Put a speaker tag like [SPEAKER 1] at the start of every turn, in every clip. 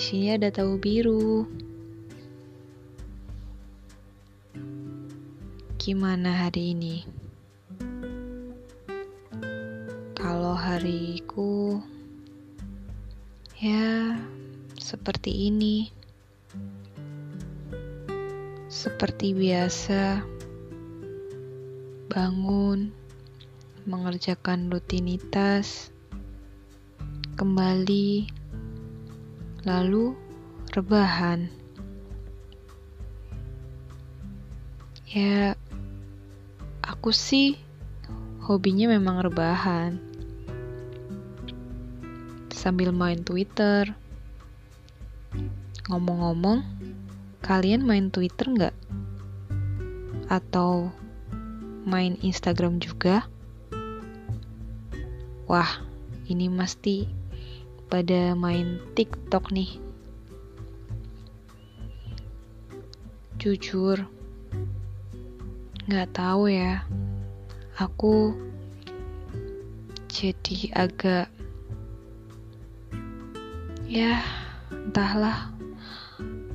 [SPEAKER 1] sini ada tahu biru. Gimana hari ini? Kalau hariku ya seperti ini. Seperti biasa bangun, mengerjakan rutinitas, kembali, lalu rebahan. Ya, aku sih hobinya memang rebahan. Sambil main Twitter. Ngomong-ngomong, kalian main Twitter nggak? Atau main Instagram juga? Wah, ini mesti pada main TikTok nih. Jujur, nggak tahu ya. Aku jadi agak ya entahlah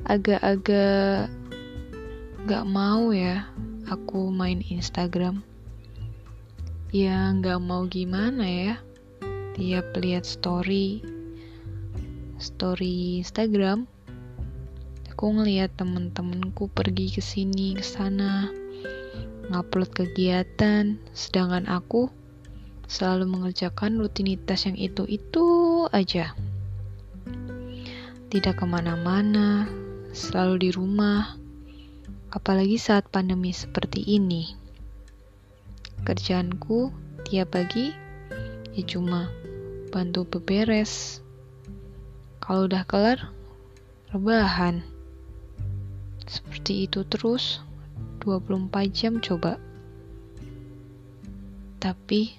[SPEAKER 1] agak-agak nggak mau ya aku main Instagram ya nggak mau gimana ya tiap lihat story story Instagram aku ngeliat temen-temenku pergi ke sini ke sana ngupload kegiatan. Sedangkan aku selalu mengerjakan rutinitas yang itu-itu aja. Tidak ke mana-mana selalu di rumah apalagi saat pandemi seperti ini. Kerjaanku tiap pagi ya cuma bantu beberes kalau udah kelar, rebahan. Seperti itu terus, 24 jam coba. Tapi,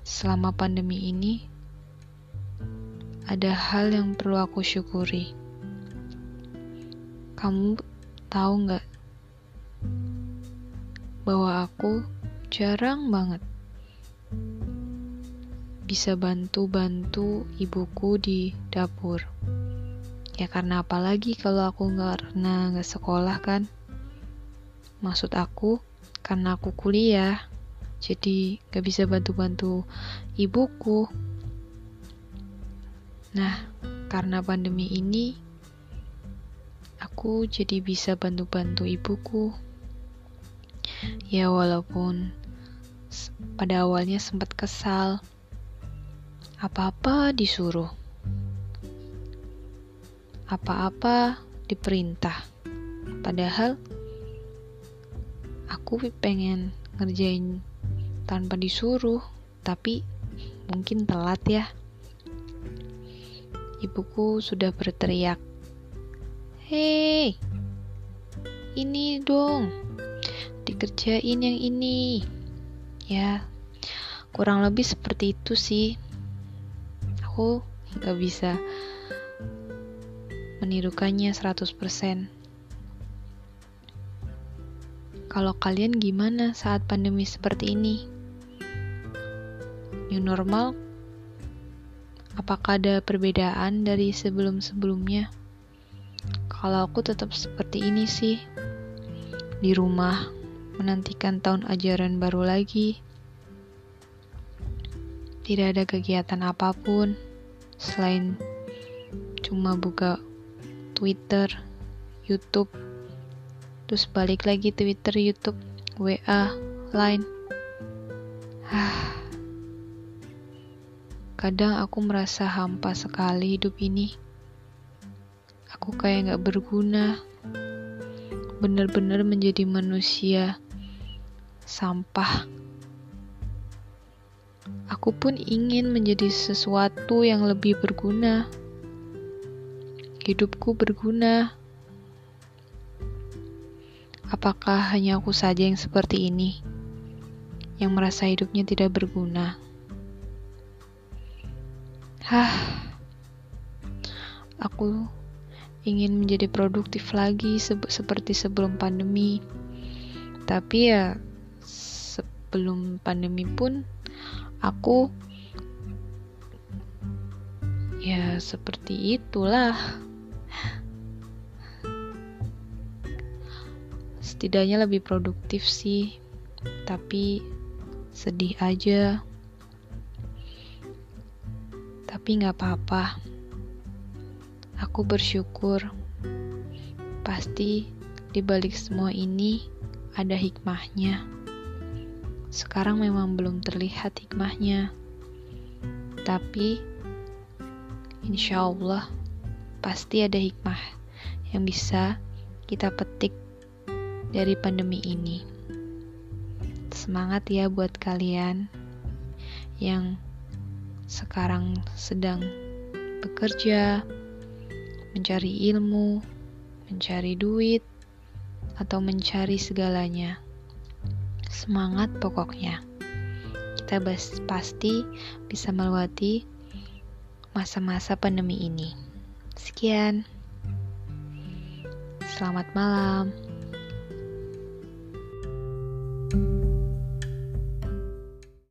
[SPEAKER 1] selama pandemi ini, ada hal yang perlu aku syukuri. Kamu tahu nggak bahwa aku jarang banget bisa bantu-bantu ibuku di dapur. Ya karena apalagi kalau aku nggak karena nggak sekolah kan. Maksud aku karena aku kuliah, jadi nggak bisa bantu-bantu ibuku. Nah, karena pandemi ini, aku jadi bisa bantu-bantu ibuku. Ya walaupun pada awalnya sempat kesal, apa-apa disuruh, apa-apa diperintah. Padahal aku pengen ngerjain tanpa disuruh, tapi mungkin telat ya. Ibuku sudah berteriak, "Hei, ini dong, dikerjain yang ini." Ya, kurang lebih seperti itu sih aku gak bisa menirukannya 100%. Kalau kalian gimana saat pandemi seperti ini? New normal? Apakah ada perbedaan dari sebelum-sebelumnya? Kalau aku tetap seperti ini sih. Di rumah, menantikan tahun ajaran baru lagi tidak ada kegiatan apa pun selain cuma buka Twitter, YouTube, terus balik lagi Twitter, YouTube, WA, Line. Kadang aku merasa hampa sekali hidup ini. Aku kayak gak berguna. Bener-bener menjadi manusia sampah aku pun ingin menjadi sesuatu yang lebih berguna. Hidupku berguna. Apakah hanya aku saja yang seperti ini, yang merasa hidupnya tidak berguna? Hah, aku ingin menjadi produktif lagi se seperti sebelum pandemi, tapi ya sebelum pandemi pun aku Ya, seperti itulah. Setidaknya lebih produktif sih, tapi sedih aja. Tapi nggak apa-apa. Aku bersyukur. Pasti di balik semua ini ada hikmahnya. Sekarang memang belum terlihat hikmahnya. Tapi insya Allah pasti ada hikmah yang bisa kita petik dari pandemi ini. Semangat ya buat kalian yang sekarang sedang bekerja, mencari ilmu, mencari duit, atau mencari segalanya. Semangat pokoknya. Kita pasti bisa melewati masa-masa pandemi ini. Sekian. Selamat malam.